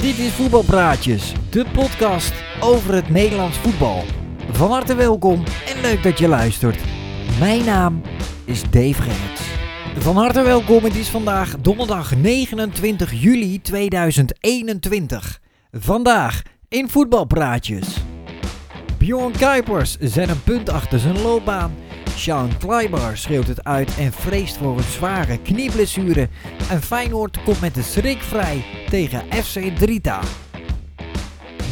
Dit is Voetbalpraatjes, de podcast over het Nederlands voetbal. Van harte welkom en leuk dat je luistert. Mijn naam is Dave Gerrits. Van harte welkom, het is vandaag donderdag 29 juli 2021. Vandaag in Voetbalpraatjes. Bjorn Kuipers zet een punt achter zijn loopbaan. Sean Kleiber schreeuwt het uit en vreest voor een zware knieblessure. En Feyenoord komt met de schrik vrij tegen FC Drita.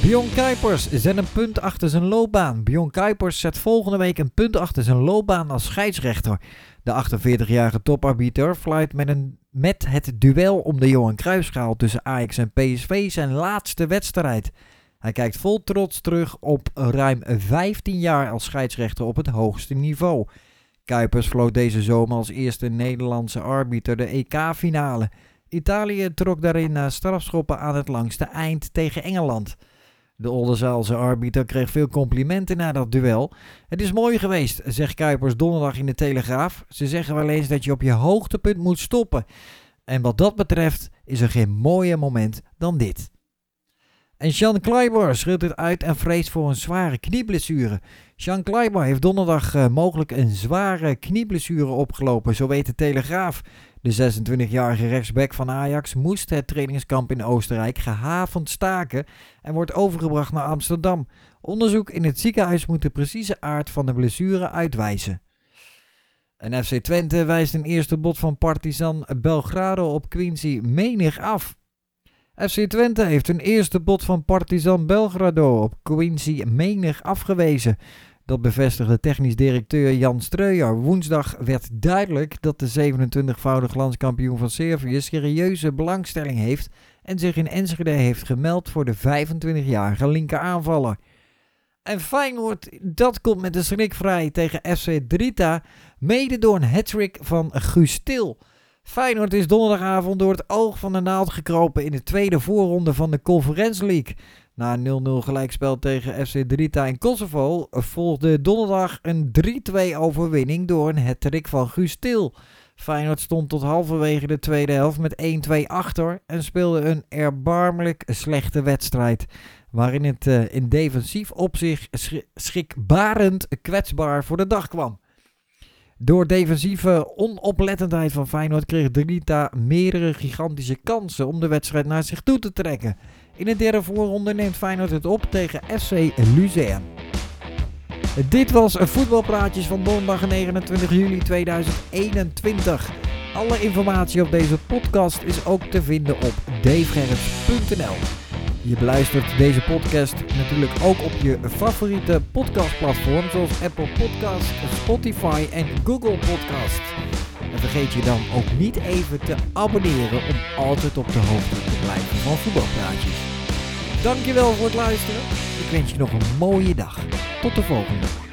Bjorn Kuipers zet een punt achter zijn loopbaan. Bjorn Kuipers zet volgende week een punt achter zijn loopbaan als scheidsrechter. De 48-jarige toparbiter fluit met, een, met het duel om de Johan Cruijffschaal tussen Ajax en PSV zijn laatste wedstrijd. Hij kijkt vol trots terug op ruim 15 jaar als scheidsrechter op het hoogste niveau. Kuipers floot deze zomer als eerste Nederlandse arbiter de EK-finale. Italië trok daarin na strafschoppen aan het langste eind tegen Engeland. De Oldenzaalse arbiter kreeg veel complimenten na dat duel. Het is mooi geweest, zegt Kuipers donderdag in de Telegraaf. Ze zeggen wel eens dat je op je hoogtepunt moet stoppen. En wat dat betreft is er geen mooier moment dan dit. En Sean Kleiber schreeuwt het uit en vreest voor een zware knieblessure. Sean Kleiber heeft donderdag uh, mogelijk een zware knieblessure opgelopen, zo weet de Telegraaf. De 26-jarige rechtsback van Ajax moest het trainingskamp in Oostenrijk gehavend staken en wordt overgebracht naar Amsterdam. Onderzoek in het ziekenhuis moet de precieze aard van de blessure uitwijzen. En FC Twente wijst een eerste bod van Partizan Belgrado op Quincy menig af. FC Twente heeft een eerste bod van Partizan Belgrado op Quincy menig afgewezen. Dat bevestigde technisch directeur Jan Streuer. Woensdag werd duidelijk dat de 27-voudig landskampioen van Servië serieuze belangstelling heeft en zich in Enschede heeft gemeld voor de 25-jarige linkeraanvaller. En Feyenoord, dat komt met de schrik vrij tegen FC Drita, mede door een hattrick van Guus Til. Feyenoord is donderdagavond door het oog van de naald gekropen in de tweede voorronde van de Conference League. Na een 0-0 gelijkspel tegen FC Drita in Kosovo volgde donderdag een 3-2 overwinning door een hattrick van Guus Til. Feyenoord stond tot halverwege de tweede helft met 1-2 achter en speelde een erbarmelijk slechte wedstrijd. Waarin het uh, in defensief opzicht schrikbarend kwetsbaar voor de dag kwam. Door defensieve onoplettendheid van Feyenoord kreeg Drita meerdere gigantische kansen om de wedstrijd naar zich toe te trekken. In de derde voorronde neemt Feyenoord het op tegen FC Luzern. Dit was Voetbalpraatjes van donderdag 29 juli 2021. Alle informatie op deze podcast is ook te vinden op davegerrits.nl. Je beluistert deze podcast natuurlijk ook op je favoriete podcastplatform zoals Apple Podcasts, Spotify en Google Podcasts. En vergeet je dan ook niet even te abonneren om altijd op de hoogte te blijven van voetbalpraatjes. Dankjewel voor het luisteren. Ik wens je nog een mooie dag. Tot de volgende.